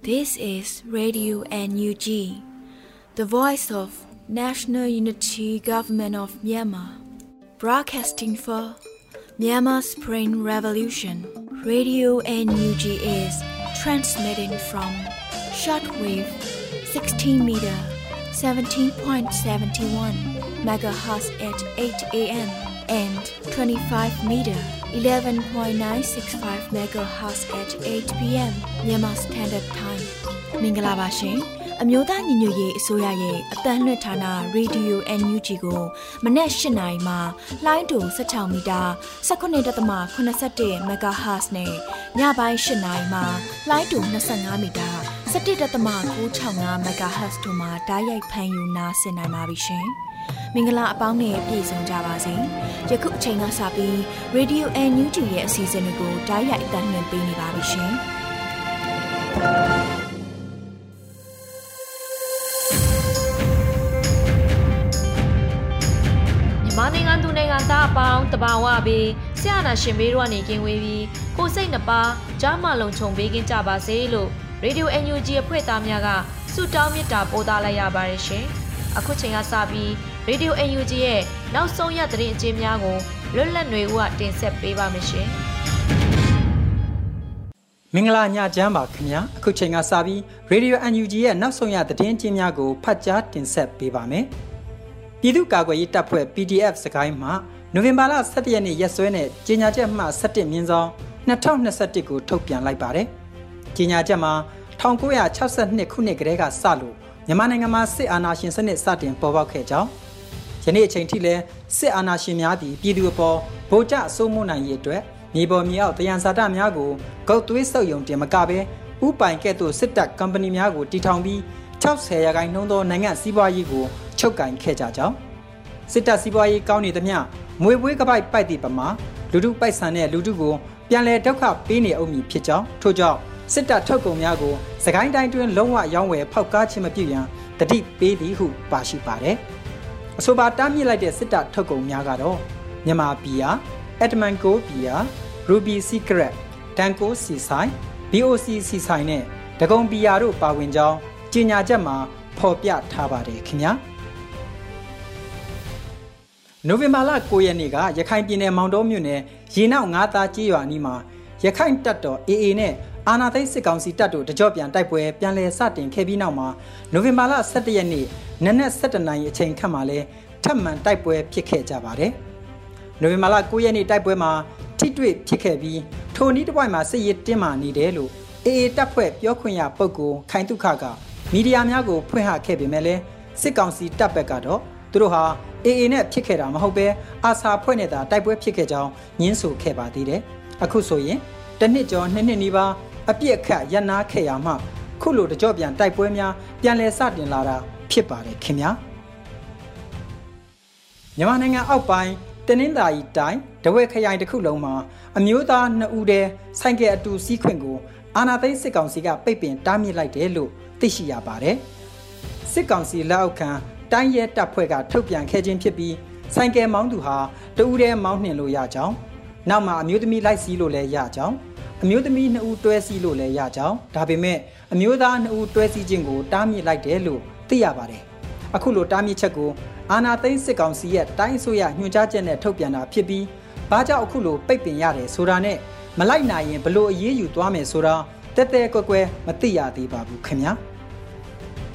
This is Radio NUG, the voice of National Unity Government of Myanmar, broadcasting for Myanmar Spring Revolution. Radio NUG is transmitting from shortwave 16 meter 17.71 megahertz at 8 a.m. and 25 meter 11.965 megahertz at 8 p.m. Myanmar Standard Time မင်္ဂလာပါရှင်အမျိုးသားညီညွတ်ရေးအစိုးရရဲ့အတန်းလွှင့်ဌာန Radio NUG ကိုမနေ့၈နိုင်မှာလိုင်းတူ16မီတာ19.87 MHz နဲ့ညပိုင်း၈နိုင်မှာလိုင်းတူ25မီတာ17.665 MHz တို့မှာဓာတ်ရိုက်ဖမ်းယူနားဆင်နိုင်ပါပြီရှင်။ မင်္ဂလာအပေါင်းနဲ့ပြည့်စုံကြပါစေ။ယခုအချိန်ကစပြီး Radio NUG ရဲ့အစီအစဉ်လေးကိုဓာတ်ရိုက်အသံလွှင့်ပေးနေပါပြီရှင်။မာနိုင်ငံသူနိုင်ငံသားအပေါင်းတဘာဝပြီးဆရာနာရှင်ဘေးတို့ကနေကင်းဝေးပြီးကိုစိတ်နှပါကြားမလုံးခြုံပေးကင်းကြပါစေလို့ရေဒီယို NUG အဖွဲ့သားများကဆုတောင်းမေတ္တာပို့သလိုက်ရပါတယ်ရှင်။အခုချိန်ကစပြီး ရေဒီယို NUG ရဲ့နောက်ဆုံးရသတင်းအကျဉ်းများကိုလွတ်လပ်နေဦးကတင်ဆက်ပေးပါမယ်ရှင်။မင်္ဂလာညချမ်းပါခင်ဗျာအခုချိန်ကစပြီး Radio NUG ရဲ့နောက်ဆုံးရသတင်းကျင်းများကိုဖတ်ကြားတင်ဆက်ပေးပါမယ်။ပြည်သူ့ကာကွယ်ရေးတပ်ဖွဲ့ PDF စကိုင်းမှနိုဝင်ဘာလ17ရက်နေ့ရက်စွဲနဲ့ကြေညာချက်မှ17မြင်းဆောင်2021ကိုထုတ်ပြန်လိုက်ပါတယ်။ကြေညာချက်မှာ1962ခုနှစ်ကတည်းကစလို့မြန်မာနိုင်ငံမှာစစ်အာဏာရှင်စနစ်စတင်ပေါ်ပေါက်ခဲ့ကြောင်း ယနေ့အချိန်ထိလည်းစစ်အာဏာရှင်များသည်ပြည်သူအပေါ်ဗိုလ်ကျအစိုးမိုးနိုင်ရေးအတွက်မြေပေါ်မြေအောက်တယံဇာတများကိုဂုတ်သွေးဆုပ်ယုံတင်မကဘဲဥပိုင်ကဲ့သို့စစ်တပ်ကုမ္ပဏီများကိုတီထောင်ပြီး60ရာခိုင်နှုန်းသောနိုင်ငံစီးပွားရေးကိုချုပ်ကင်ခဲ့ကြကြောင်းစစ်တပ်စီးပွားရေးကောင်းနေသမျှမွေပွေးကပိုက်ပိုက်သည့်ပမာလူထုပိုက်ဆံတဲ့လူထုကိုပြန်လည်ဒုက္ခပေးနေအောင်မည်ဖြစ်ကြောင်းထို့ကြောင့်စစ်တပ်ထုတ်ကုန်များကိုစကိုင်းတိုင်းတွင်လုံးဝရောင်းဝယ်ဖောက်ကားခြင်းမပြုရန်တတိပေးသည်ဟုပါရှိပါတယ်။ အဆိုပါတားမြစ်လိုက်တဲ့စစ်တပ်ထုတ်ကုန်များကတော့မြန်မာဘီယာ၊အက်ဒမန်ကိုဘီယာ၊ရူဘီစီကရက်၊ဒန်ကိုစီဆိုင် BOC စီဆိုင်နဲ့ဒဂုံဘီယာတို့ပါဝင်ကြောင်းကြေညာချက်မှာဖော်ပြထားပါတယ်ခင်ဗျာ။နိုဝင်ဘာလ9ရက်နေ့ကရခိုင်ပြည်နယ်မောင်တောမြို့နယ်ရေနောက်ငါးသားကြေးရွာအနီးမှာရခိုင်တပ်တော် AA နဲ့ အာနာသိစစ်ကောင်စီတပ်တို့တကြော့ပြန်တိုက်ပွဲပြန်လည်စတင်ခဲ့ပြီးနောက်မှာနိုဝင်ဘာလ17ရက်နေ့နနက်7:00နာရီအချိန်ခန့်မှာလဲထပ်မံတိုက်ပွဲဖြစ်ခဲ့ကြပါတယ်။နိုဝင်ဘာလ9ရက်နေ့တိုက်ပွဲမှာထိတွေ့ဖြစ်ခဲ့ပြီးထိုနီးတစ်ပွိုင်မှာစစ်ရေးတင်းမာနေတယ်လို့ AA တပ်ဖွဲ့ပြောခွင့်ရပုဂ္ဂိုလ်ခိုင်တုခကမီဒီယာများကိုဖွင့်ဟခဲ့ပေမဲ့လည်းစစ်ကောင်စီတပ်ဘက်ကတော့သူတို့ဟာ AA နဲ့ဖြစ်ခဲ့တာမဟုတ်ပဲအာဆာဖွဲ့နဲ့သာတိုက်ပွဲဖြစ်ခဲ့ကြောင်းညင်းဆိုခဲ့ပါသေးတယ်။အခုဆိုရင်တစ်နှစ်ကျော်နှစ်နှစ်နီးပါး အပြစ်အခတ်ရန်နာခဲ့ရမှခုလိုတကြော့ပြန်တိုက်ပွဲများပြန်လည်စတင်လာတာဖြစ်ပါတယ်ခင်ဗျာ။မြန်မာနိုင်ငံအောက်ပိုင်းတနင်္သာရီတိုင်းတဝက်ခရိုင်တစ်ခုလုံးမှာအမျိုးသား2ဦးတည်းဆိုင်ကယ်အတူစီးခွင့်ကိုအာနာသိန်းစစ်ကောင်စီကပိတ်ပင်တားမြစ်လိုက်တယ်လို့သိရှိရပါတယ်။စစ်ကောင်စီလက်အောက်ခံတိုင်းရဲတပ်ဖွဲ့ကထုတ်ပြန်ခဲ့ခြင်းဖြစ်ပြီးဆိုင်ကယ်မောင်းသူဟာတဦးတည်းမောင်းနှင်လို့ရကြောင်းနောက်မှာအမျိုးသမီးလိုက်စီးလို့လည်းရကြောင်း အမျိုးသမီးနှစ်ဦးတွဲစီးလို့လည်းရကြောင်းဒါပေမဲ့အမျိုးသားနှစ်ဦးတွဲစီးခြင်းကိုတားမြစ်လိုက်တယ်လို့သိရပါတယ်အခုလိုတားမြစ်ချက်ကိုအာနာသိန်းစစ်ကောင်စီရဲ့တိုင်းအစိုးရညွှန်ကြားချက်နဲ့ထုတ်ပြန်တာဖြစ်ပြီးဘာကြောင့်အခုလိုပိတ်ပင်ရတယ်ဆိုတာနဲ့မလိုက်နိုင်ရင်ဘလို့အရေးယူသွားမယ်ဆိုတာတဲတဲကွယ်ကွယ်မသိရသေးပါဘူးခင်ဗျာ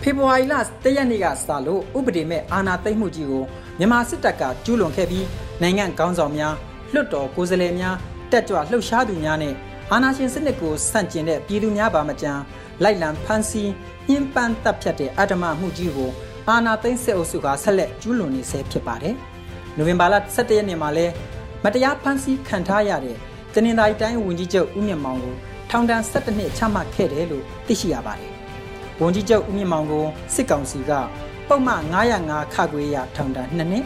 ဖေဖော်ဝါရီလ၁ရက်နေ့ကစလို့ဥပဒေမဲ့အာဏာသိမ်းမှုကြီးကိုမြန်မာစစ်တပ်ကကျူးလွန်ခဲ့ပြီးနိုင်ငံကောင်းဆောင်များလွှတ်တော်ကိုယ်စားလှယ်များတက်ကြွလှုပ်ရှားသူများနဲ့ အာဏာရှင်စနစ်ကိုဆန့်ကျင်တဲ့ပြည်သူများပါမကြမ်းလိုက်လံဖမ်းဆီးညှဉ်းပန်းတပ်ဖြတ်တဲ့အဓမ္မမှုကြီးကိုအာဏာသိမ်းစစ်အုပ်စုကဆက်လက်ကျူးလွန်နေဆဲဖြစ်ပါတယ်။နိုဝင်ဘာလ17ရက်နေ့မှာလဲမတရားဖမ်းဆီးခံထားရတဲ့တနင်္သာရီတိုင်းဝန်ကြီးချုပ်ဦးမြင့်မောင်ကိုထောင်ဒဏ်17နှစ်ချမှတ်ခဲ့တယ်လို့သိရှိရပါတယ်ဝန်ကြီးချုပ်ဦးမြင့်မောင်ကိုစစ်ကောင်စီကပုံမှန်905ခခွေရထောင်ဒဏ်2နှစ်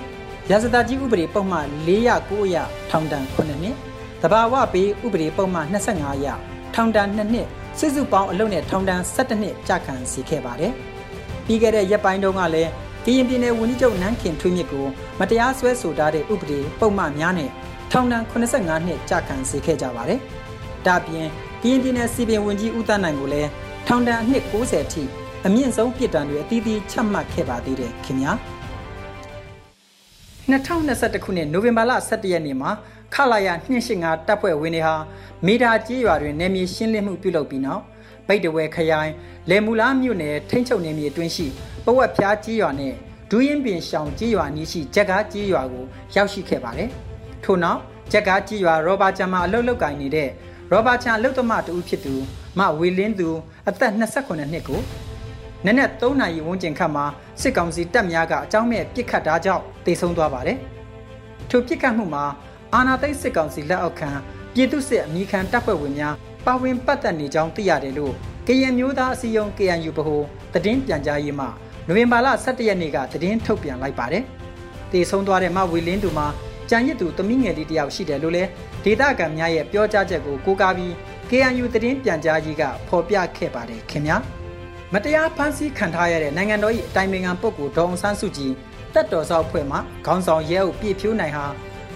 ရာဇသကြီးဥပဒေပုံမှန်409ရထောင်ဒဏ်9နှစ် တဘာဝပေးဥပဒေပုံမှန်25ရထောင်ဒဏ်2နှစ်စစ်စုပေါင်းအလုပ်နဲ့ထောင်ဒဏ်17နှစ်ကြာခံစီခဲ့ပါတယ်ပြီးခဲ့တဲ့ရက်ပိုင်းတုန်းကလည်းကရင်ပြည်နယ်ဝန်ကြီးချုပ်နန်းခင်ထွေးမြစ်ကိုမတရားဆွဲဆိုထားတဲ့ဥပဒေပုံမှန်များနဲ့ထောင်ဒဏ်85နှစ်ကြာခံစေခဲ့ကြပါတယ်။ဒါပြင်ကရင်ပြည်နယ်စီပင်ဝန်ကြီးဦးတန်းနိုင်ကိုလည်းထောင်ဒဏ်အနှစ်60အထိအမြင့်ဆုံးပြစ်ဒဏ်တွေအသီးသီးချမှတ်ခဲ့ပါသေးတယ်ခင်ဗျာ2021ခုနှစ်နိုဝင်ဘာလ17ရက်နေ့မှာ ခလာရ285တပ်ဖွဲ့ဝင်တွေဟာမီတာကြီးရွာတွင်နေမြေရှင်းလင်းမှုပြုလုပ်ပြီးနောက်ပိတ်တဝဲခရိုင်လေမူလာမြို့နယ်ထိန်းချုပ်နေမြေအတွင်းရှိပဝက်ဖျားကြီးရွာနဲ့ဒူးရင်ပင်ရှောင်ကြီးရွာနီးရှိဂျက်ကားကြီးရွာကိုရောက်ရှိခဲ့ပါတယ်။ထို့နောက်ဂျက်ကားကြီးရွာရောဘာချန်မှာအလုတ်လုတ်ကင်နေတဲ့ရောဘာချန်အလုတ်သမားတူဖြစ်သူမဝေလင်းသူအသက်28နှစ်ကိုနနက်3နာရီဝန်းကျင်ခန့်မှာစစ်ကောင်စီတပ်များကအကြောင်းမဲ့ပစ်ခတ်တာကြောင့်တေဆုံးသွားပါတယ်။ထိုပစ်ခတ်မှုမှာ အာနာသိစစ်ကောင်စီလက်အောက်ခံပြည်သူ့စစ်အမိခံတပ်ဖွဲ့ဝင်များပါဝင်ပတ်သက်နေကြောင်းသိရတယ်လို့ကရင်မျိုးသားအစည်းအရုံး KNU ဗဟိုသတင်းပြန်ကြားရေးမှနိုဝင်ဘာလ17ရက်နေ့ကသတင်းထုတ်ပြန်လိုက်ပါတယ်။တေဆုံးသွားတဲ့မဝေလင်းသူမှာကြံရစ်သူသမီးငယ်လေးတယောက်ရှိတယ်လို့လည်းဒေသခံများရဲ့ပြောကြားချက်ကိုကိုးကားပြီး KNU သတင်းပြန်ကြားရေးကဖော်ပြခဲ့ပါတယ်ခင်ဗျာ။မတရားဖမ်းဆီးခံထားရတဲ့နိုင်ငံတော်၏အတိုင်ပင်ခံပုဂ္ဂိုလ်ဒေါအောင်ဆန်းစုကြည်တက်တော်စောက်ဖွဲ့မှခေါင်းဆောင်ရဲအုပ်ပြည့်ဖြိုးနိုင်ဟာ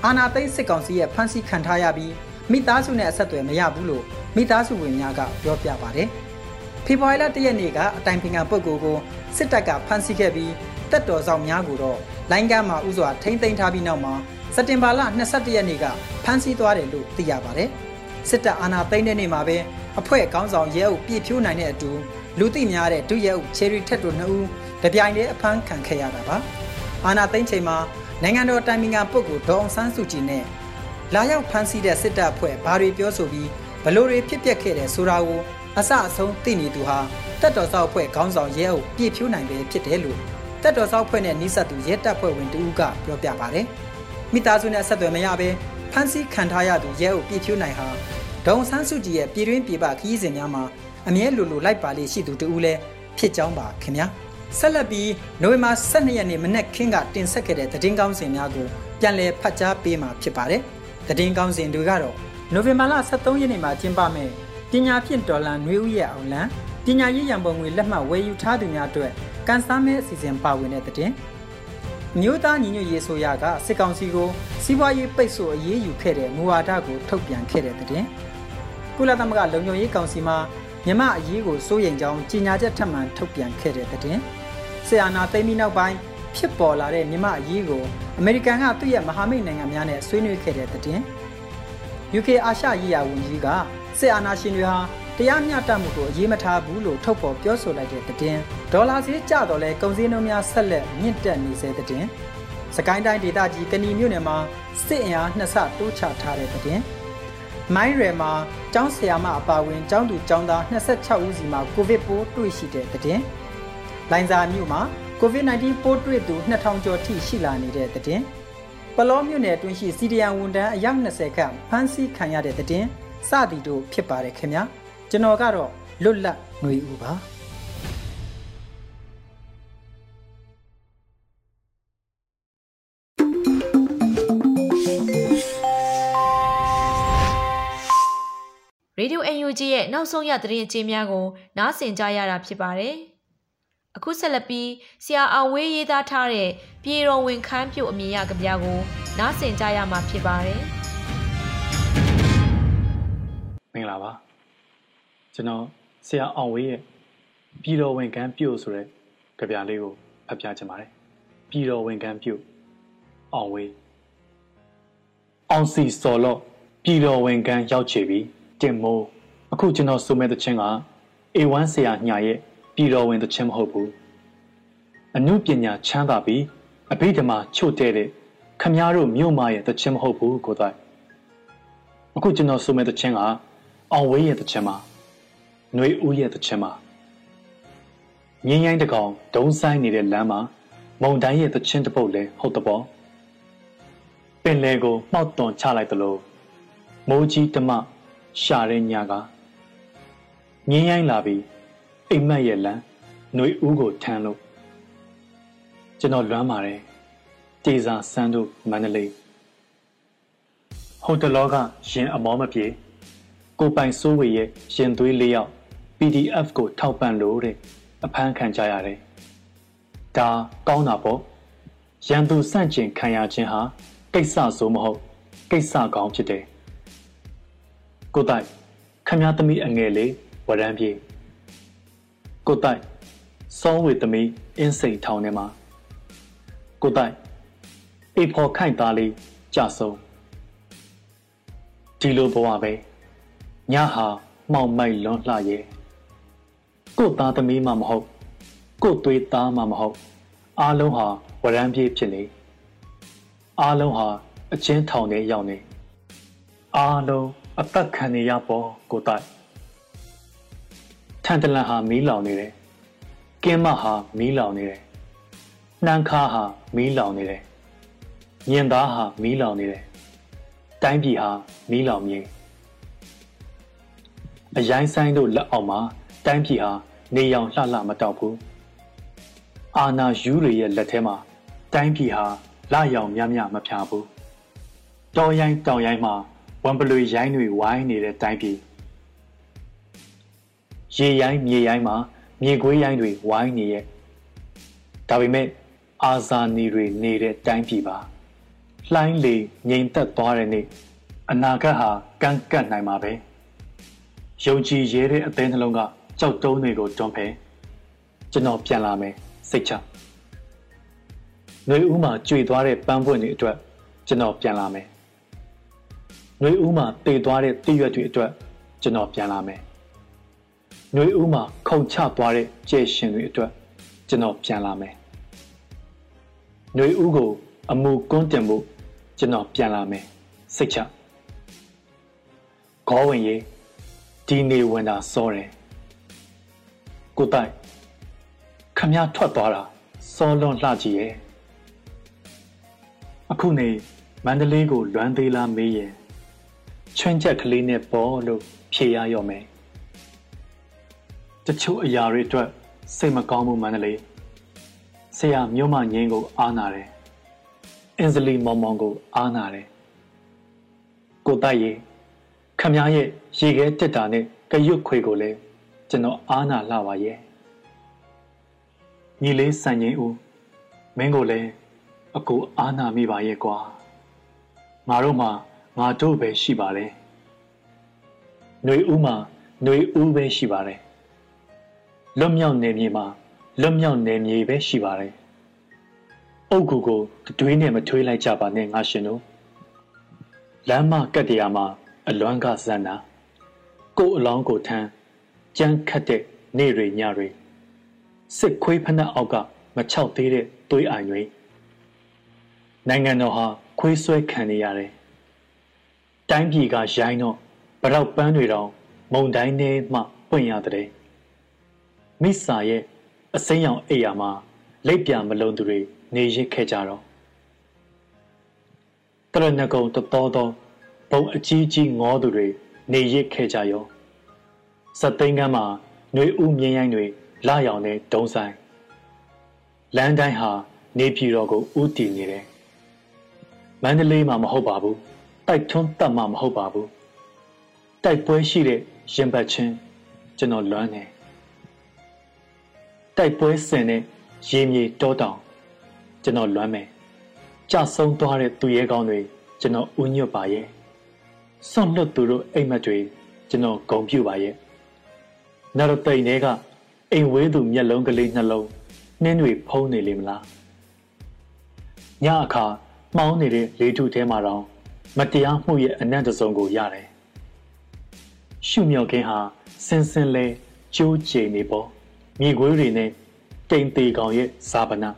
အာနာသိန်းစစ်ကောင်စီရဲ့ဖမ်းဆီးခံထားရပြီးမိသားစုနဲ့အဆက်အသွယ်မရဘူးလို့မိသားစုဝင်များကပြောပြပါတယ်။ဖေဖော်ဝါရီလ၁ရက်နေ့ကအတိုင်ပင်ခံပုဂ္ဂိုလ်ကိုစစ်တပ်ကဖမ်းဆီးခဲ့ပြီးတက်တော်ဆောင်များကိုတော့လိုင်းကမ်းမှာဥစွာထိမ့်သိမ်းထားပြီးနောက်မှာစက်တင်ဘာလ22ရက်နေ့ကဖမ်းဆီးသွားတယ်လို့သိရပါတယ်။စစ်တပ်အာဏာသိမ်းတဲ့နေ့မှာပဲအဖွဲ့ခေါင်းဆောင်ရဲအုပ်ပြည့်ဖြိုးနိုင်တဲ့အတူလူသိများတဲ့ဒုရဲအုပ်ချယ်ရီထက်တို့နှစ်ဦးတပြိုင်တည်းအဖမ်းခံခဲ့ရတာပါ။အာဏာသိမ်းချိန်မှာ နိုင်ငံတော်တိုင်ပင်ခံပုဂ္ဂိုလ်ဒေါအောင်ဆန်းစုကြည်နဲ့လာရောက်ဖမ်းဆီးတဲ့စစ်တပ်အဖွဲ့ဘာတွေပြောဆိုပြီးဘလို့တွေဖြစ်ပျက်ခဲ့တယ်ဆိုတာကိုအစအဆုံးသိနေသူဟာတက်တော်ဆောက်အဖွဲ့ခေါင်းဆောင်ရဲအုပ်ပြည့်ဖြိုးနိုင်ပဲဖြစ်တယ်လို့တက်တော်ဆောက်အဖွဲ့နဲ့နှိစက်သူရဲတပ်ဖွဲ့ဝင်တူဦးကပြောပြပါတယ်။မိသားစုနဲ့ဆက်သွယ်မရဘဲဖမ်းဆီးခံထားရသူရဲအုပ်ပြည့်ဖြိုးနိုင်ဟာဒေါန်ဆန်းစုကြည်ရဲ့ပြည်တွင်းပြည်ပခရီးစဉ်များမှာအမြဲလိုလိုလိုက်ပါလေးရှိသူတူဦးလည်းဖြစ်ကြောင်းပါခင်ဗျာ။ ဆက်လက်ပြီးနိုဝင်ဘာ12ရက်နေ့မနက်ခင်းကတင်ဆက်ခဲ့တဲ့သတင်းကောင်းစင်များကိုပြန်လည်ဖတ်ကြားပေးမှာဖြစ်ပါတယ်။သတင်းကောင်းစင်တွေကတော့နိုဝင်ဘာလ23ရက်နေ့မှာကျင်းပမယ့်ပညာဖြင့်ဒေါ်လာနှွေဦးရဲ့အောင်လံပညာရေးရန်ပုံငွေလက်မှတ်ဝယ်ယူထားသူများအတွက်ကန်ဆာမဲအစီအစဉ်ပါဝင်တဲ့တဲ့မြို့သားညီညွတ်ရေးဆိုရကစစ်ကောင်စီကိုစီးပွားရေးပိတ်ဆို့အရေးယူခဲ့တဲ့မူဝါဒကိုထုတ်ပြန်ခဲ့တဲ့တဲ့ကုလသမဂ္ဂလုံခြုံရေးကောင်စီမှမြမအရေးကိုစိုးရိမ်ကြောင်းကြေညာချက်ထပ်မံထုတ်ပြန်ခဲ့တဲ့တဲ့ ဆီအာနာသိမ်းပြီးနောက်ပိုင်းဖြစ်ပေါ်လာတဲ့မြမအရေးကိုအမေရိကန်ကသူ့ရဲ့မဟာမိတ်နိုင်ငံများနဲ့ဆွေးနွေးခဲ့တဲ့တဲ့ UK အာရှရေးရာဝန်ကြီးကစစ်အာဏာရှင်တွေဟာတရားမျှတမှုကိုအရေးမထားဘူးလို့ထုတ်ဖော်ပြောဆိုလိုက်တဲ့တဲ့ဒေါ်လာဈေးကျတော့လဲကုန်စည်နှုန်းများဆက်လက်မြင့်တက်နေစေတဲ့စကိုင်းတိုင်းဒေသကြီးကဏီမြို့နယ်မှာစစ်အင်အားနှစ်ဆတိုးချထားတဲ့တဲ့မိုင်းရယ်မှာကျောင်းဆရာမအပါဝင်ကျောင်းသူကျောင်းသား26ဦးစီမှာကိုဗစ်ပိုးတွေ့ရှိတဲ့တဲ့ လိုင်ဇာမြို့မှာ COVID-19 ပိုးတွေ့သူ2000ကျော်ထိရှိလာနေတဲ့တဲ့ပလောမြို့နယ်အတွင်းရှိစီဒီယန်ဝန်တန်းအယောက်20ခန့်ဖမ်းဆီးခံရတဲ့တဲ့စသည်တို့ဖြစ်ပါတယ်ခင်ဗျာကျွန်တော်ကတော့လွတ်လပ်ຫນွေဦးပါရေဒီယို UNG ရဲ့နောက်ဆုံးရသတင်းအကျဉ်းများကို နားဆင်ကြရတာဖြစ်ပါတယ်။ အခုဆက်လက်ပြီးဆရာအောင်ဝေးရေးသားထားတဲ့ပြည်တော်ဝင်ခန်းပြုတ်အမြင်ရကြပြာကို နားဆင်ကြရမှာဖြစ်ပါတယ်။မင်္ဂလာပါကျွန်တော်ဆရာအောင်ဝေးရဲ့ပြည်တော်ဝင်ကန်းပြုတ်ဆိုတဲ့ကြပြလေးကိုဖတ်ပြချင်ပါတယ်ပြည်တော်ဝင်ကန်းပြုတ်အောင်ဝေးအောင်စီစော်လော့ပြည်တော်ဝင်ကန်းရောက်ချေပြီးတင်မိုးအခုကျွန်တော်ဆိုမဲ့တဲ့ချင်းက A1 ဆရာညာရဲ့ ပြည်တော်ဝင်တဲ့ချင်းမဟုတ်ဘူးအမှုပညာချမ်းသာပြီးအဘိဓမ္မာချို့တဲ့တဲ့ခမားတို့မြို့မရဲ့တဲ့ချင်းမဟုတ်ဘူးကိုတော့အခုကျွန်တော်ဆိုမဲ့တဲ့ချင်းကအောင်ဝေးရဲ့တချင်မှာຫນွေဦးရဲ့တချင်မှာငင်းရိုင်းတကောင်ဒုံဆိုင်နေတဲ့လမ်းမှာမုံတိုင်းရဲ့တချင်တပုတ်လဲဟုတ်တပေါ့ပင်လေကိုမှောက်တွန်ချလိုက်သလိုမိုးကြီးတမရှာတဲ့ညကငင်းရိုင်းလာပြီး အိမ်မက်ရဲ့လမ်းຫນွေဦးကိုထမ်းလို့ကျွန်တော်လွမ်းပါတယ်တေစာစန်းတို့မန္တလေးဟိုတလောကရင်အမောမပြေကိုပိုင်စိုးဝေရဲ့ရင်သွေးလေးယောက် PDF ကိုထောက်ပံ့လို့တဲ့အဖမ်းခံကြရတယ်။ဒါကောင်းတာပေါ့။ရန်သူစန့်ကျင်ခံရခြင်းဟာကိစ္စဆိုးမဟုတ်ကိစ္စကောင်းဖြစ်တယ်။ကိုတိုင်ခခမည်းသမီးအငယ်လေးဝရမ်းပြေ ကိုတိုက်စောဝေသမီးအင်းစိန်ထောင်ထဲမှာကိုတိုက်အိဖော်ခိုင်သားလေးကြဆုံးဒီလိုဘဝပဲညဟာမှောင်မိုက်လွန်လှရဲ့ကိုသားသမီးမှမဟုတ် ကိုသွေးသားမှမဟုတ် အားလုံးဟာဝရမ်းပြေးဖြစ်နေအားလုံးဟာအချင်းထောင်ထဲရောက်နေအားလုံးအသက်ခံနေရပေါ်ကိုတိုက် ထန်တလန်ဟာမီးလောင်နေတယ်ကင်းမဟာမီးလောင်နေတယ်နှမ်းခါဟာမီးလောင်နေတယ်ညင်သားဟာမီးလောင်နေတယ်တိုင်းပြည်ဟာမီးလောင်မြေအရိုင်းဆိုင်တို့လက်အောက်မှာတိုင်းပြည်ဟာနေရောင်လှလှမတောက်ဘူးအာနာယူတွေရဲ့လက်ထဲမှာတိုင်းပြည်ဟာလာရောင်များများမဖြာဘူးတော်ရိုင်းတောင်ရိုင်းမှာဝမ်ပလွေရိုင်းတွေဝိုင်းနေတဲ့တိုင်းပြည် ရေရိုင်းမြေရိုင်းမှာမြေခွေးရိုင်းတွေဝိုင်းနေရဲ့ဒါပေမဲ့အာဇာနည်တွေနေတဲ့တိုင်းပြည်ပါလှိုင်းလေငြိမ်သက်သွားတဲ့နေ့အနာဂတ်ဟာကန့်ကန့်နိုင်မှာပဲယုံကြည်ရဲတဲ့အသေးနှလုံးကကြောက်တုံးတွေကိုတွန်းဖဲကျွန်တော်ပြန်လာမယ်စိတ်ချ။နှွေဦးမှာကြွေသွားတဲ့ပန်းပွင့်တွေအတွက်ကျွန်တော်ပြန်လာမယ်။နှွေဦးမှာတည်သွားတဲ့တည့်ရွက်တွေအတွက်ကျွန်တော်ပြန်လာမယ်။ နှွေဦးမှာခုန်ချသွားတဲ့ကြဲရှင်တွေအတွက်ကျွန်တော်ပြန်လာမယ်။နှွေဦးကို အမှုကွန်းတင်ဖို့ကျွန်တော်ပြန်လာမယ်စိတ်ချ။ခေါ်ဝင်ရေးဒီနေဝင်တာစောတယ်။ကိုတိုက်ခမည်းထွက်သွားတာစောလွန်လှကြည့်ရဲ့အခုနေမန္တလေးကိုလွမ်းသေးလားမေးရင်ချွန်းချက်ကလေးနဲ့ပေါ်လို့ဖြေရရော့မယ် တချို့အရာတွေအတွက်စိတ်မကောင်းမှုမန္တလေးဆရာမြို့မငင်းကိုအားနာတယ်အင်ဇလီမောင်မောင်ကိုအားနာတယ်ကိုတိုက်ရေခမည်းရဲ့ရေခဲတက်တာနဲ့ကရွတ်ခွေကိုလည်းကျွန်တော်အားနာလှပါရဲ့ညီလေးစံငင်းဦးမင်းကိုလည်းအကူအားနာမိပါရဲ့ကွာငါတို့မှငါတို့ပဲရှိပါလေຫນွေဦးမှာຫນွေဦးပဲရှိပါတယ် လွတ်မြောက်နေမြေမှာလွတ်မြောက်နေမြေပဲရှိပါတယ်အုတ်ကူကိုတွေးနဲ့မထွေးလိုက်ကြပါနဲ့ငါရှင်တို့လမ်းမကတ်တရားမှာအလွမ်းကဇန်နာကို့အလောင်းကိုထမ်းကြမ်းခတ်တဲ့နေ့တွေညတွေစစ်ခွေးဖနှက်အောက်ကမချောက်သေးတဲ့သွေးအိုင်တွေနိုင်ငံတော်ဟာခွေးဆွဲခံနေရတယ်။တိုင်းပြည်ကရိုင်းတော့ဗရောက်ပန်းတွေတောင်မုံတိုင်းထဲမှပွင့်ရတဲ့။ မိစာရဲ့အစိမ်းရောင်အိယာမှာလက်ပြမလုံးသူတွေနေရစ်ခဲ့ကြတော့တရဏဂုံတတော်တော်ဘုံအကြီးကြီးငေါသူတွေနေရစ်ခဲ့ကြရောစက်သိန်းကမ်းမှာຫນွေဥမြင်းရိုင်းတွေလာရောင်တဲ့ဒုံဆိုင်လမ်းတိုင်းဟာနေပြည်တော်ကိုဥတည်နေတယ်မန္တလေးမှာမဟုတ်ပါဘူးတိုက်ထွန်းတက်မှာမဟုတ်ပါဘူးတိုက်ပွဲရှိတဲ့ရင်ပတ်ချင်းကျွန်တော်လွမ်းနေ တိုက်ပွဲဆင်တဲ့ရေမြေတောတောင်ကျွန်တော်လွမ်းမယ်ကြဆုံးသွားတဲ့သူရဲကောင်းတွေကျွန်တော်ဥညွတ်ပါရဲ့ဆွန့်လွတ်သူတို့အိမ်မက်တွေကျွန်တော်ဂုံပြူပါရဲ့နောက်တော့တိန်တွေကအိမ်ဝဲသူမျက်လုံးကလေးနှလုံးနှင်းတွေဖုံးနေလိမ့်မလားညအခါမှောင်းနေတဲ့လေထုထဲမှာတော့မတရားမှုရဲ့အနက်တစုံကိုရတယ်ရှုမြောက်ခင်းဟာစင်စင်လဲကျိုးကျိန်နေပေါ် မြေခွေးတွေနဲ့တိမ်သေးကောင်ရဲ့ဇာပနာ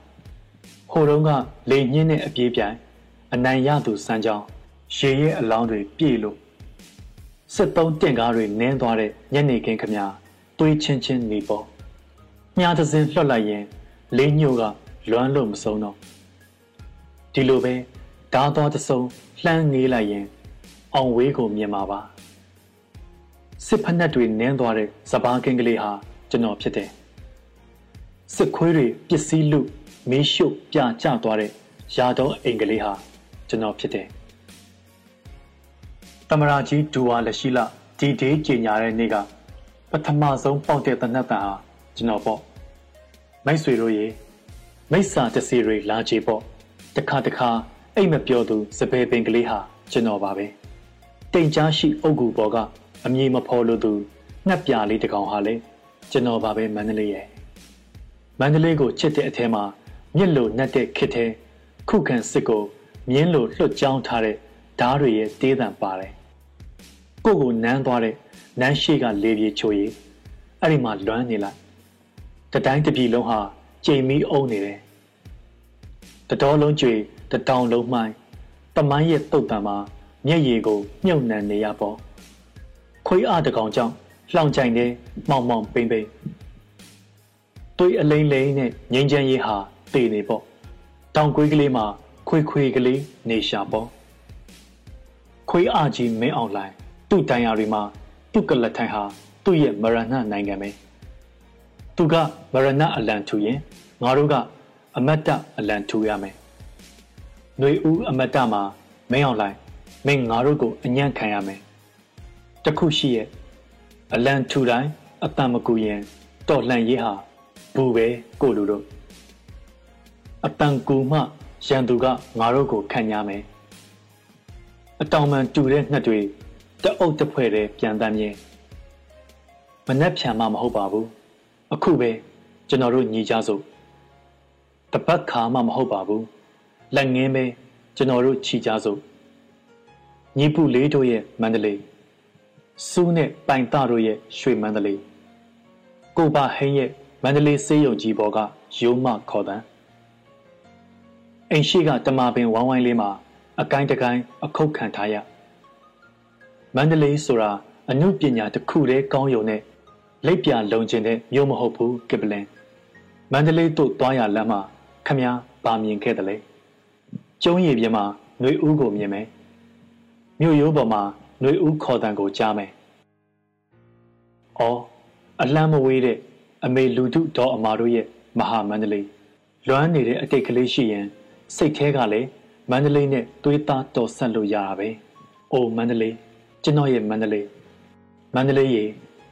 ဟိုတုန်းကလေညင်းတဲ့အပြေးပြိုင်အနိုင်ရသူစမ်းကြောင်းရေရဲ့အလောင်းတွေပြည့်လို့စစ်သုံးတင့်ကားတွေနင်းသွားတဲ့ညနေခင်းခမတွေးချင်းချင်းနေပေါ်မြားသစင်းလွှတ်လိုက်ရင်လေးညို့ကလွမ်းလို့မဆုံးတော့ဒီလိုပဲဓာသွားတစုံလှမ်းငေးလိုက်ရင် အောင်ဝေးကိုမြင်မှာပါစစ်ဖက်နှက်တွေနင်းသွားတဲ့စပားကင်းကလေးဟာကျွန်တော်ဖြစ်တယ် စစ်ခွေးတွေပစ္စည်းလူမီးရှို့ပြကျသွားတဲ့ရာတော်အိမ်ကလေးဟာကျွန်တော်ဖြစ်တယ်တမရာကြီးဒူဝါလက်ရှိလဒီဒေးကြီးညာတဲ့နေ့ကပထမဆုံးပေါက်တဲ့တနတ်တန်ဟာကျွန်တော်ပေါ့မိတ်ဆွေတို့ရေမိစ္ဆာတစီတွေလာကြပေါ့တခါတခါအိတ်မပြောသူစပယ်ပင်ကလေးဟာကျွန်တော်ပါပဲတိမ်ကြားရှိအုတ်ကူပေါ်ကအမည်မဖော်လို့သူငှက်ပြလေးတစ်ကောင်ဟာလေကျွန်တော်ပါပဲမန္တလေးရဲ့ မန္တလေးကိုချစ်တဲ့အထဲမှာမြစ်လိုနှက်တဲ့ခစ်တဲ့ခုခံစစ်ကိုမြင်းလိုလွှတ်ကြောင်းထားတဲ့ဓားတွေရဲ့တေးသံပါတယ်ကိုကိုနန်းသွားတဲ့နန်းရှိကလေပြေချိုရီအဲ့ဒီမှာလွမ်းနေလိုက်တတိုင်းတပြည်လုံးဟာကြိမ်မီအုံနေတယ်တတော်လုံးကျွေတတောင်လုံးမှိုင်းတမိုင်းရဲ့တုတ်တံမှာမျက်ရည်ကိုမြုပ်နှံနေရပေါ့ခွေးအားတကောင်ကြောင့်လှောင်ကြိုင်နေမောင်မောင်ပိမ့်ပိမ့် တွေးအလိမ့်လိမ့်နဲ့ငိမ့်ချမ်းရေးဟာတည်နေပေါ့တောင်ကွေးကလေးမှာခွေခွေကလေးနေရှာပေါ့ခွေးအားကြီးမင်းအောင်လိုင်းသူ့တိုင်ယာတွေမှာသူ့ကလထိုင်ဟာသူ့ရဲ့မရဏနိုင်ငံပဲသူကမရဏအလံထူရင်ငါတို့ကအမတ်တအလံထူရမယ်။ຫນွေဦးအမတ်တမှာမင်းအောင်လိုက်မင်းငါတို့ကိုအညံ့ခံရမယ်။တခုရှိရဲ့အလံထူတိုင်းအတန်မကူရင်တော်လှန်ရေးဟာ ဘူးပဲကိုလူတို့အတန်ကူမှရန်သူကငါတို့ကိုခံရမယ်။အတောင်မှန်တူတဲ့ငှက်တွေတအုပ်တစ်ဖွဲ့တည်းပြန်တမ်းမြင်မနှက်ဖြံမှမဟုတ်ပါဘူး။အခုပဲကျွန်တော်တို့ညီကြစို့တပတ်ခါမှမဟုတ်ပါဘူးလက်ငင်းပဲကျွန်တော်တို့ခြိကြစို့ညီပူလေးတို့ရဲ့မန္တလေးစူးနဲ့ပိုင်တတို့ရဲ့ရွှေမန္တလေးကိုပါဟင်းရဲ့ မန္တလေးစေးရုံကြီးပေါ်ကရိုးမခေါ်တန်းအိမ်ရှိကတမာပင်ဝိုင်းဝိုင်းလေးမှာအကိုင်းတကိုင်းအခုတ်ခံထားရမန္တလေးဆိုတာအမှုပညာတစ်ခုတည်းကောင်းယုံနဲ့လက်ပြလုံကျင်တဲ့မြို့မဟုတ်ဘူးကပလင်မန္တလေးတို့သွားရလမ်းမှာခမည်းပါမြင်ခဲ့တယ်လေကျုံရည်ပြင်မှာနှွေဦးကိုမြင်မယ်မြို့ရိုးပေါ်မှာနှွေဦးခေါ်တန်ကိုကြားမယ်။အော်အလံမဝေးတဲ့ အမေလူတုဒေါ်အမာတို့ရဲ့မဟာမန္တလေးလွမ်းနေတဲ့အတိတ်ကလေးရှိရင်စိတ်แท้ကလည်းမန္တလေးနဲ့သွေးသားတော်ဆက်လို့ရတာပဲအိုမန္တလေးကျွန်တော်ရဲ့မန္တလေးမန္တလေးရေ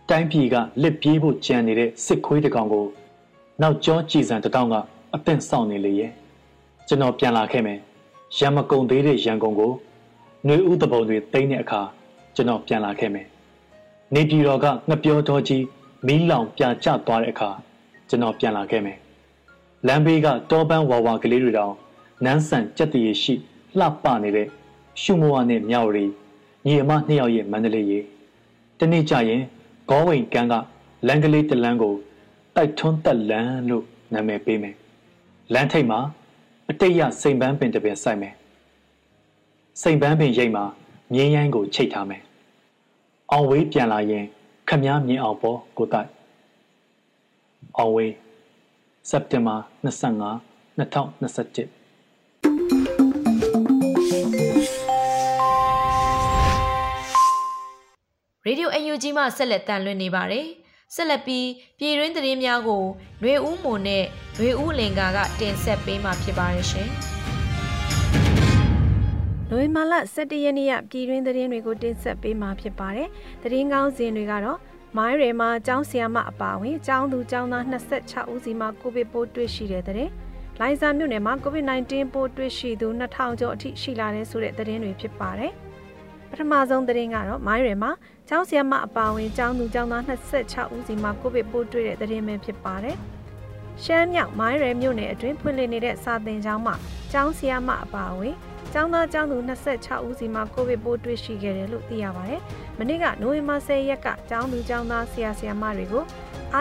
တိုင်းပြည်ကလက်ပြေးဖို့ကြံနေတဲ့စစ်ခွေးတကောင်ကိုနောက်ကျောကြည်စံတတောင်းကအသင့်ဆောင်နေလေရဲ့ကျွန်တော်ပြန်လာခဲ့မယ်ရံမကုံသေးတဲ့ရန်ကုန်ကိုຫນွေဥတပုံတွေတိမ့်တဲ့အခါကျွန်တော်ပြန်လာခဲ့မယ်နေပြည်တော်ကငပြောတော်ကြီး မီးလောင်ပြကျသွားတဲ့အခါကျွန်တော်ပြန်လာခဲ့မယ်လမ်းဘေးကတောပန်းဝါဝါကလေးတွေတောင်နန်းဆန်ကြက်တည်ရှိလှပနေတဲ့ရှုမဝနဲ့မြောက်ရီညီအမနှစ်ယောက်ရဲ့မန္တလေးရေတနေ့ကျရင်ဂေါဝင်ကန်းကလမ်းကလေးတလန်းကိုတိုက်ထွန်းတက်လန်းလို့နာမည်ပေးမယ်လမ်းထိပ်မှာအတိတ်ရစိန်ပန်းပင်တစ်ပင်စိုက်မယ်စိန်ပန်းပင်ရိပ်မှာမြင်းရိုင်းကိုချိတ်ထားမယ်အောင်ဝေးပြန်လာရင် ခမည်းမြင်အောင်ပေါ်ကိုတိုက်အောင်ဝေးစက်တင်ဘာ25 2021ရေဒီယိုအန်ယူဂျီမှဆက်လက်တန်လွှင့်နေပါတယ်။ဆက်လက်ပြီးပြည်တွင်းသတင်းများကိုຫນွေဦးမွန်နဲ့ຫນွေဦးလင်ကာကတင်ဆက်ပေးမှာဖြစ်ပါတယ်ရှင်။ နိုဝင်ဘာလ17ရက်နေ့ရပြည်တွင်းသတင်းတွေကိုတင်ဆက်ပေးမှာဖြစ်ပါတယ်။သတင်းကောင်းစဉ်တွေကတော့မိုင်းရဲမှာကျောင်းဆရာမအပါအဝင်ကျောင်းသူကျောင်းသား26ဦးစီမှာကိုဗစ်ပိုးတွေ့ရှိတဲ့တဲ့။လိုင်ဇာမြို့နယ်မှာ COVID-19 ပိုးတွေ့ရှိသူ2000ကျော်အထိရှိလာတဲ့ဆိုတဲ့သတင်းတွေဖြစ်ပါတယ်။ပထမဆုံးသတင်းကတော့မိုင်းရဲမှာကျောင်းဆရာမအပါအဝင်ကျောင်းသူကျောင်းသား26ဦးစီမှာကိုဗစ်ပိုးတွေ့တဲ့သတင်းပဲဖြစ်ပါတယ်။ရှမ်းမြောက်မိုင်းရဲမြို့နယ်အတွင်းဖွင့်လှစ်နေတဲ့စာသင်ကျောင်းမှာကျောင်းဆရာမအပါအဝင် ကျောင်းသားကျောင်းသူ26ဦးစီမှာကိုဗစ်ပိုးတွေ့ရှိခဲ့တယ်လို့သိရပါတယ်။မနေ့ကနိုဝင်ဘာ10ရက်ကကျောင်းသူကျောင်းသားဆရာဆရာမတွေကို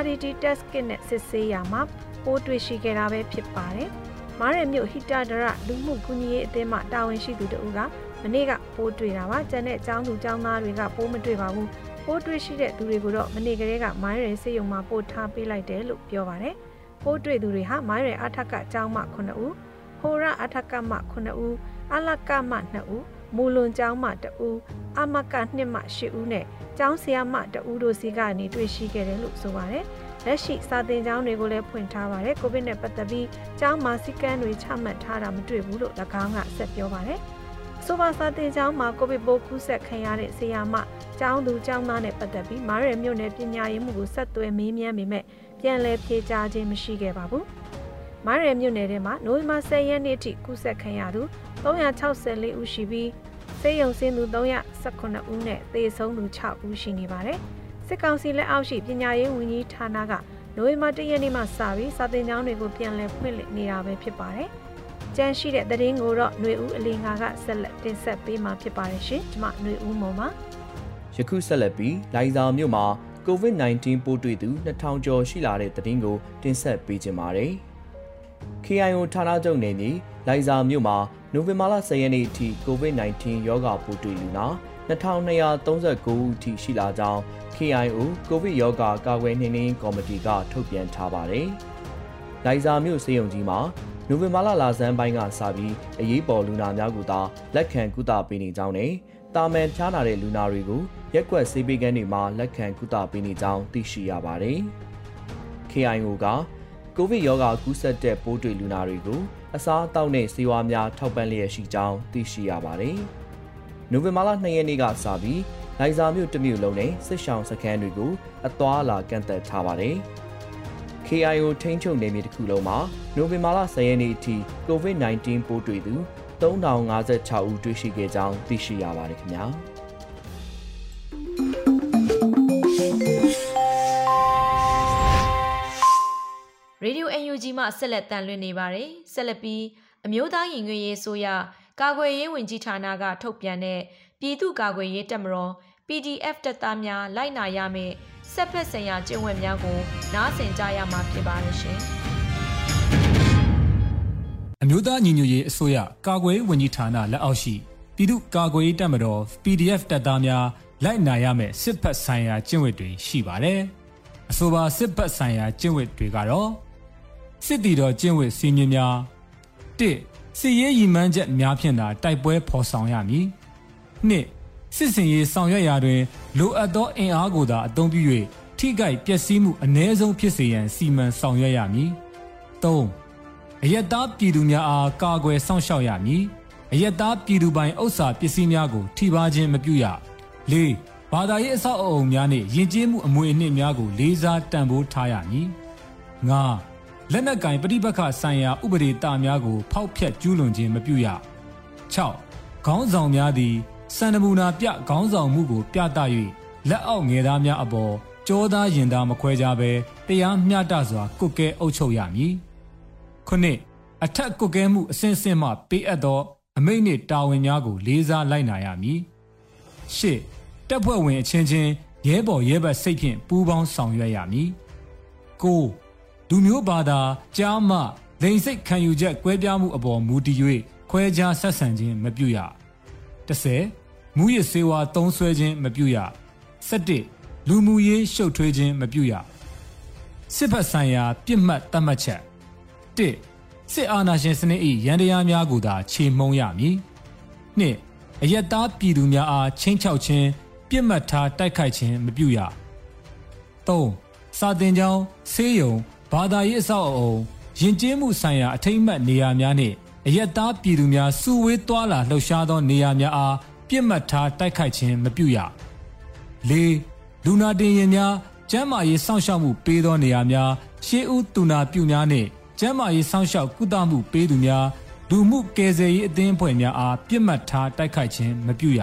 RDT test kit နဲ့စစ်ဆေးရမှာပိုးတွေ့ရှိခဲ့တာပဲဖြစ်ပါတယ်။မားရမြို့ဟီတာဒရလူမှုကူညီရေးအသင်းမှတာဝန်ရှိသူတဦးကမနေ့ကပိုးတွေ့တာပါ။ကျန်တဲ့ကျောင်းသူကျောင်းသားတွေကပိုးမတွေ့ပါဘူး။ပိုးတွေ့ရှိတဲ့သူတွေကိုတော့မနေ့ကလေးကမိုင်းရယ်စေယုံမှာပို့ထားပေးလိုက်တယ်လို့ပြောပါတယ်။ပိုးတွေ့သူတွေဟာမိုင်းရယ်အထက်ကကျောင်းမှ9ဦး၊ဟိုရအထက်ကမှ9ဦး အလကမှ2ဦးမူလွန်ကျောင်းမှ2ဦးအမက2မှ8ဦးနဲ့ကျောင်းဆရာမ2ဦးတို့စီကနေတွေ့ရှိခဲ့တယ်လို့ဆိုပါတယ်လက်ရှိစာသင်ကျောင်းတွေကိုလည်းဖွင့်ထားပါတယ်ကိုဗစ်နဲ့ပတ်သက်ပြီးကျောင်းမှာစီကန်းတွေချမှတ်ထားတာမတွေ့ဘူးလို့၎င်းကဆက်ပြောပါတယ်ဆိုပါစာတင်ကျောင်းမှာကိုဗစ်ပိုးကူးစက်ခံရတဲ့ဆရာမကျောင်းသူကျောင်းသားနဲ့ပတ်သက်ပြီးမားရယ်မြို့နယ်ပညာရေးမှုကိုဆက်သွယ်မေးမြန်းပေမဲ့ပြန်လည်ဖြေကြားခြင်းမရှိခဲ့ပါဘူး။ မားရယ်မြို့နယ်ထဲမှာနိုဝင်ဘာ10ရက်နေ့ထိကူးစက်ခံရသူ364ဦးရှိပြီး စေယုံစင်းသူ319ဦးနဲ့သေဆုံးသူ6ဦးရှိနေပါတယ်စစ်ကောင်စီလက်အောက်ရှိပညာရေးဝန်ကြီးဌာနကနိုဝင်ဘာ၁ရက်နေ့မှစပြီးစာသင်ကျောင်းတွေကိုပြန်လည်ဖွင့်လှစ်နေတာပဲဖြစ်ပါတယ်ကြမ်းရှိတဲ့သတင်းကိုတော့ຫນွေဦးအလင်းငါကဆက်လက်တင်ဆက်ပေးမှာဖြစ်ပါတယ်ရှင်ကျွန်မຫນွေဦးမုံပါယခုဆက်လက်ပြီးလိုင်ဇာမြို့မှာ COVID-19 ပိုးတွေ့သူ2000ကျော်ရှိလာတဲ့သတင်းကိုတင်ဆက်ပေးကြပါမယ်။ KIO ဌာနချုပ်နေနေလိုင်ဇာမြို့မှာနိုဝင်ဘာလ10ရက်နေ့အထိ COVID-19 ရောဂါပိုးတွေ့လူနာ2239ဦးထိရှိလာကြောင်း KIO ကိုဗစ်ရောဂါကာကွယ်နှိမ်နင်းကော်မတီကထုတ်ပြန်ထားပါတယ်။လိုင်ဇာမြို့စေယုံကြီးမှာနိုဝင်ဘာလလာဆန်းပိုင်းကစပြီးအရေးပေါ်လူနာများကိုသာလက်ခံကုသပေးနေကြောင်းနဲ့တာမန်ဖျားနာတဲ့လူနာတွေကိုရက်ကွက်ဆေးပေးကန်းတွေမှာလက်ခံကုသပေးနေကြောင်းသိရှိရပါတယ်။ KIO က ကိုဗစ်ရောဂါကူးစက်တဲ့ပိုးတွေ့လူနာတွေကိုအစားအသောက်နဲ့ဆေးဝါးများထောက်ပံ့လျက်ရှိကြောင်းသိရှိရပါတယ်။နိုဝင်ဘာလ2ရက်နေ့ကစပြီးလိုင်ဇာမြို့တမြို့လုံးနဲ့စစ်ရှောင်းစခန်းတွေကိုအသွာအလာကန့်သက်ထားပါတယ်။ KIO ထိန်းချုပ်နယ်မြေတစ်ခုလုံးမှာနိုဝင်ဘာလ10ရက်နေ့အထိ COVID-19 ပိုးတွေ့သူ3056ဦးတွေ့ရှိခဲ့ကြောင်းသိရှိရပါတယ်ခင်ဗျာ။ ရေဒီယို UNG မှဆက်လက်တန်လွှင့်နေပါတယ်။ဆက်လက်ပြီးအမျိုးသားရင်ငွေရေးဆိုရကာကွယ်ရေးဝန်ကြီးဌာနကထုတ်ပြန်တဲ့ပြည်သူ့ကာကွယ်ရေးတပ်မတော် PDF တပ်သားများလိုက်နာရမယ့်ဆက်ဖက်ဆိုင်ရာကျင့်ဝတ်များကိုနားဆင်ကြရမှာဖြစ်ပါတယ်ရှင်။အမျိုးသားညီညွတ်ရေးအစိုးရကာကွယ်ရေးဝန်ကြီးဌာနလက်အောက်ရှိပြည်သူ့ကာကွယ်ရေးတပ်မတော် PDF တပ်သားများလိုက်နာရမယ့်စစ်ဖက်ဆိုင်ရာကျင့်ဝတ်တွေရှိပါတယ်။အဆိုပါစစ်ဖက်ဆိုင်ရာကျင့်ဝတ်တွေကတော့ စစ်တီတော်ကျင့်ဝတ်စည်းမျဉ်းများ၁စစ်ရေးရည်မှန်းချက်များဖြင့်သာတိုက်ပွဲဖော်ဆောင်ရမည်၂စစ်စင်ရေးဆောင်ရွက်ရာတွင်လိုအပ်သောအင်အားကိုသာအသုံးပြု၍ထိခိုက်ပျက်စီးမှုအ ਨੇ ဆုံးဖြစ်စေရန်စီမံဆောင်ရွက်ရမည်၃အယက်သားပြည်သူများအားကာကွယ်စောင့်ရှောက်ရမည်အယက်သားပြည်သူပိုင်ဥစ္စာပစ္စည်းများကိုထိပါခြင်းမပြုရ၄ဘာသာရေးအဆောက်အအုံများနှင့်ယဉ်ကျေးမှုအမွေအနှစ်များကိုလေးစားတန်ဖိုးထားရမည်၅ လက်နက်ကင်ပဋိပက္ခဆိုင်ရာဥပဒေတာများကို ဖောက်ဖျက်ကျူးလွန်ခြင်းမပြုရ6ခေါင်းဆောင်များသည်စံနမူနာပြခေါင်းဆောင်မှုကိုပြသ၍လက်အောက်ငယ်သားများအပေါ်ကြောသားရင်သားမခွဲကြဘဲတရားမျှတစွာကုတ်ကဲအုပ်ချုပ်ရမည်ခုနှစ်အထက်ကုတ်ကဲမှုအစဉ်အဆက်မှပေးအပ်သော အမိန့်နှင့်တာဝန်များကို လေးစားလိုက်နာရမည်ရှစ်တပ်ဖွဲ့ဝင်အချင်းချင်းရဲဘော်ရဲဘက်စိတ်ဖြင့်ပူးပေါင်းဆောင်ရွက်ရမည်ကို လူမျိုးဘာသာကြားမှလိန်စိတ်ခံယူချက်ကွဲပြားမှုအပေါ်မူတည်၍ခွဲခြားဆက်ဆံခြင်းမပြုရ30မူရစ်စေဝါသုံးဆွဲခြင်းမပြုရ17လူမှုရေးရှုပ်ထွေးခြင်းမပြုရစစ်ဖက်ဆိုင်ရာပြစ်မှတ်တတ်မှတ်ချက်1စစ်အာဏာရှင်စနစ်၏ရန်တရားများကိုသာခြေမှုံရမည်2အယက်သားပြည်သူများအားချင်းချောက်ခြင်းပြစ်မှတ်ထားတိုက်ခိုက်ခြင်းမပြုရ3စာတင်ကြောင်းဆေးရုံ ဘာသာရေးအဆောက်အအုံယဉ်ကျေးမှုဆိုင်ရာအထိမ့်မှတ်နေရာများနှင့်အယက်သားပြည်သူများစုဝေးသွားလာလှုပ်ရှားသောနေရာများအားပြစ်မှတ်ထားတိုက်ခိုက်ခြင်းမပြုရ၄လူနာတင်ရင်များကျန်းမာရေးစောင့်ရှောက်မှုပေးသောနေရာများရှေးဦးတူနာပြုများနှင့်ကျန်းမာရေးစောင့်ရှောက်ကုသမှုပေးသူများလူမှုကယ်ဆယ်ရေးအသင်းအဖွဲ့များအားပြစ်မှတ်ထားတိုက်ခိုက်ခြင်းမပြုရ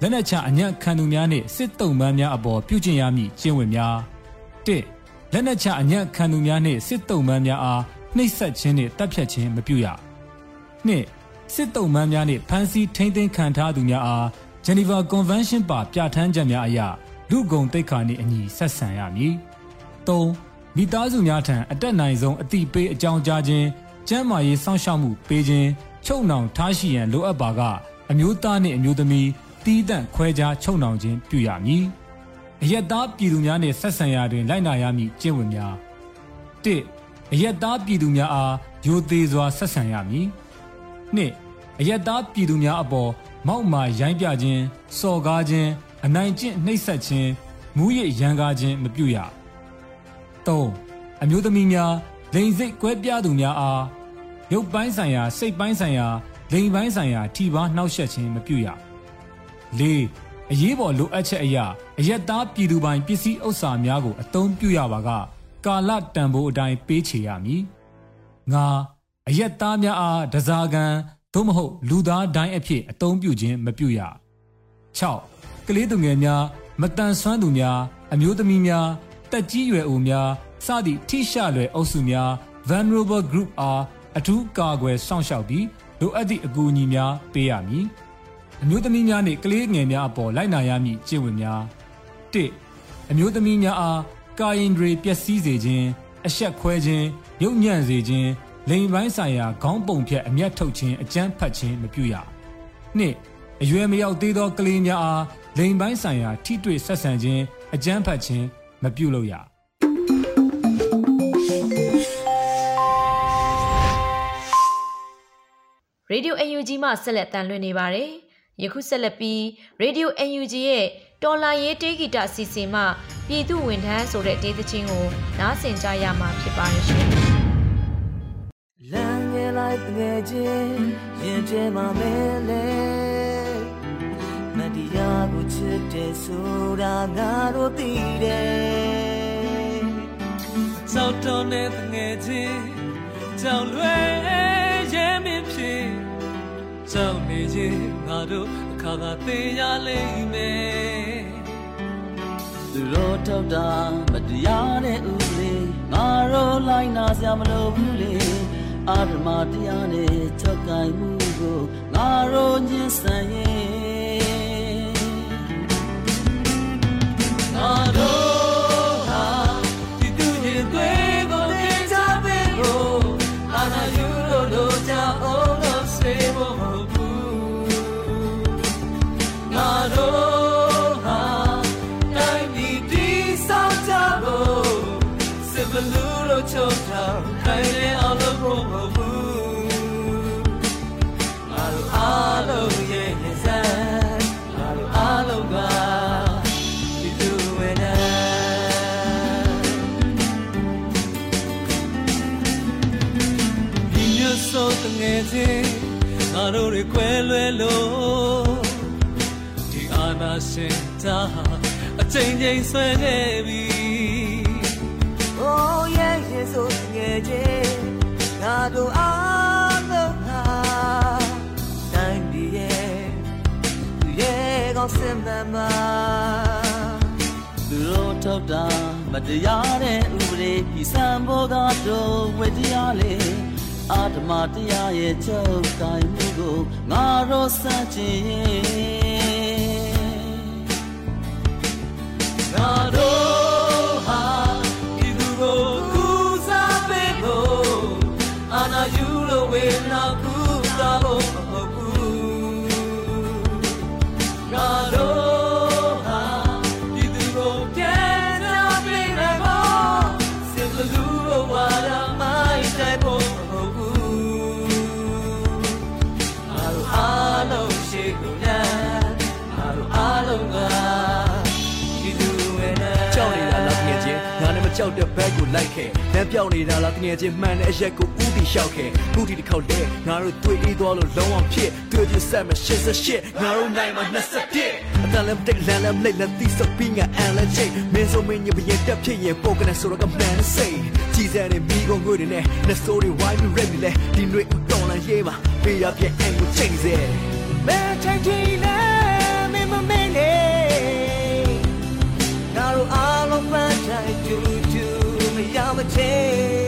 လက်နက်ချအညံ့ခံသူများနှင့်စစ်တုံးပန်းများအပေါ်ပြုကျင့်ရမည့်ကျင့်ဝတ်များ၁ လက်နက်ချအညံ့ခံသူများနှင့်စစ်တုံးမှန်းများအားနှိပ်စက်ခြင်းနှင့်တပ်ဖြတ်ခြင်းမပြုရ။နှစ်စစ်တုံးမှန်းများနှင့်ဖမ်းဆီးထိန်းသိမ်းခံထားသူများအား Geneva Convention ပါပြဋ္ဌာန်းချက်များအရလူကုန်တိတ်ခါနှင့်အညီဆက်ဆံရမည်။၃မိသားစုများထံအတက်နိုင်ဆုံးအတိပေးအကြောင်းကြားခြင်းကျန်းမာရေးစောင့်ရှောက်မှုပေးခြင်းချုပ်နှောင်ထားရှိရန်လိုအပ်ပါကအမျိုးသားနှင့်အမျိုးသမီးတီးတန့်ခွဲခြားချုပ်နှောင်ခြင်းပြုရမည်။ အယက်သားပြည်သူများနှင့်ဆက်ဆံရာတွင်လိုက်နာရမည့်ကျင့်ဝတ်များ၁အယက်သားပြည်သူများအားယိုသေးစွာဆက်ဆံရမည်၂အယက်သားပြည်သူများအပေါ်မောက်မာရိုင်းပြခြင်းစော်ကားခြင်းအနိုင်ကျင့်နှိပ်စက်ခြင်းမူးယစ်ရန်ကားခြင်းမပြုရ၃အမျိုးသမီးများလိန်စိတ်ကွဲပြားသူများအားရုပ်ပိုင်းဆိုင်ရာစိတ်ပိုင်းဆိုင်ရာလိန်ပိုင်းဆိုင်ရာထိပါနှောက်ယှက်ခြင်းမပြုရ၄ အရေးပေါ်လိုအပ်ချက်အရာအယက်သားပြည်သူပိုင်ပစ္စည်းဥစ္စာများကိုအသုံးပြုရပါကကာလတန်ဖိုးအတိုင်းပေးချေရမည်။ငါအယက်သားများအားဒဇာကန်သိသို့မဟုတ်လူသားဒိုင်းအဖြစ်အသုံးပြုခြင်းမပြုရ6ကလေးသူငယ်များမတန်ဆွမ်းသူများအမျိုးသမီးများတက်ကြီးရွယ်အိုများစသည့်ထိရှလွယ်အုပ်စုများ vulnerable group အားအထူးကာကွယ်စောင့်ရှောက်ပြီးလိုအပ်သည့်အကူအညီများပေးရမည် အမျိုးသမီးများနှင့်ကလေးငယ်များအပေါ်လိုက်နာရမည့်ကျင့်ဝတ်များ၁အမျိုးသမီးများအားကာယင်တွေပျက်စီးစေခြင်းအဆက်ခွဲခြင်းရုပ်ညံ့စေခြင်းလိင်ပိုင်းဆိုင်ရာခေါင်းပုံဖြတ်အမျက်ထုတ်ခြင်းအကြမ်းဖက်ခြင်းမပြုရနှစ်အရွယ်မရောက်သေးသောကလေးများအားလိင်ပိုင်းဆိုင်ရာထိတွေ့ဆက်ဆံခြင်းအကြမ်းဖက်ခြင်းမပြုလုပ်ရရေဒီယို UNG မှဆက်လက်တန်လွှင့်နေပါတယ်။ ယခုဆက်လက်ပြီးရေဒီယို UNG ရဲ့တော်လာရေးတေးဂီတအစီအစဉ်မှပြည်သူဝန်ထမ်းဆိုတဲ့ဒေသချင်းကိုနားဆင်ကြရမှာဖြစ်ပါရဲ့ရှင်။လမ်းငယ်လိုက်ငယ်ချင်းရင်ထဲမှာမဲလဲမတရားကိုချစ်တယ်ဆိုတာငါတို့သိတယ်။စောက်တော်နဲ့ငယ်ချင်းကြောင်လွယ်ရဲမင်းဖြစ် ကြောင်နေချင်းငါတို့အခါကသိရလိမ့်မယ်သူတို့ထောက်တာမတရားတဲ့ဥပဒေငါတို့လိုက်နာစရာမလိုဘူးလေအာဓမ္မတရားနဲ့ချုပ်ကိုင်မှုကိုငါတို့ညှင်းဆန်ရင် တို့တွေခွဲလွဲလို့ဒီအာနာရှင်တာအချိန်ချင်းဆွဲနေပြီ Oh yeah yeah ဆိုငယ်ချင်းငါတို့အားလုံးဟာတိုင်းပြည်ရဲ့သူရဲ့ကောင်းစင်မှန်မှာသူတို့ထောက်တာမတရားတဲ့ဥပဒေဒီစံဘောသာတို့ဝေတရားလေ အာဓမတရားရဲ့ချုပ်တိုင်းမှုကိုငါတို့စัจခြင်းငါတို့ဟာဒီသူကိုကူစားပေးဖို့အာနာယူလို့ဝေနာ လုံးရှိလို့နဲ့ငါတို့အားလုံးကကြောက်နေတာလားတငယ်ချင်းငါနဲ့မကြောက်တဲ့ဘက်ကိုလိုက်ခဲ့လမ်းပြောင်းနေတာလားတငယ်ချင်းမှန်တဲ့အရက်ကိုဥတီလျှောက်ခဲ့ခုဒီတစ်ခေါက်လဲငါတို့တွေ့အေးသွားလို့လုံးဝဖြစ်တွေ့ပြဆက်မ88ငါတို့နိုင်မှာ21အတလည်းမတိတ်လမ်းလည်းမလိတ်လည်းသီးစပင်းကအန်လည်းချိတ်မင်းစုံမင်းညပရင်တက်ဖြစ်ရင်ပိုကနေဆိုတော့ကမှန်စိတ်ကြီးစံနေမိကုန်ငွေတွေနဲ့လက်စိုးတွေဝိုင်းပြီးရက်ပြီးလဲဒီတွေတော်လန်ရေးပါပေးရပြအန်ကိုချိန်စေ မဲချိုင်တီလဲမင်းမမင်းနေငါတို့အားလုံးပန်းတိုင်းတူတူမရမချေလူ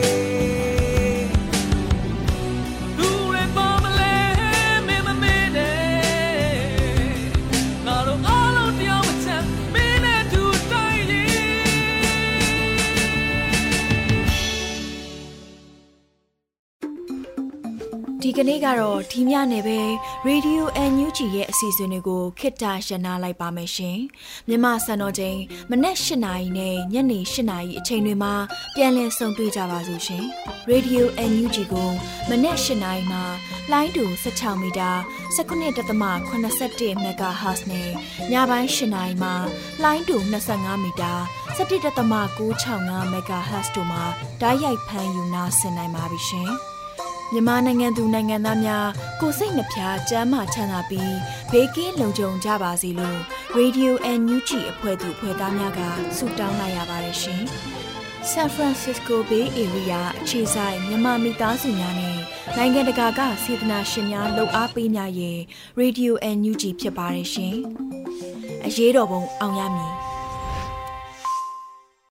ဒီကနေ့ကတော့ဒီညနေပဲ Radio NUG ရဲ့အစီအစဉ်တွေကိုခਿੱတရရနာလိုက်ပါမယ်ရှင်။မြန်မာစံတော်ချိန်မနက်၈နာရီနဲ့ညနေ၈နာရီအချိန်တွေမှာပြောင်းလဲဆုံတွေ့ကြပါစို့ရှင်။ Radio NUG ကိုမနက်၈နာရီမှာလိုင်းတူ16မီတာ19.81 MHz နဲ့ညပိုင်း၈နာရီမှာလိုင်းတူ25မီတာ17.665 MHz တို့မှာဓာတ်ရိုက်ဖမ်းယူနာဆင်နိုင်ပါပြီရှင်။ မြန်မာနိုင်ငံသူနိုင်ငံသားများကိုစိတ်နှဖျားစမ်းမချမ်းသာပြီးဘေးကင်းလုံခြုံကြပါစေလို့ Radio and Newchi အဖွဲ့သူဖွဲ့သားများကဆုတောင်းလိုက်ရပါတယ်ရှင်။ San Francisco Bay Area အခြေဆိုင်မြန်မာမိသားစုများနဲ့နိုင်ငံတကာကစေတနာရှင်များလှူအားပေးကြရင် Radio and Newchi ဖြစ်ပါတယ်ရှင်။အရေးတော်ပုံအောင်ရမည်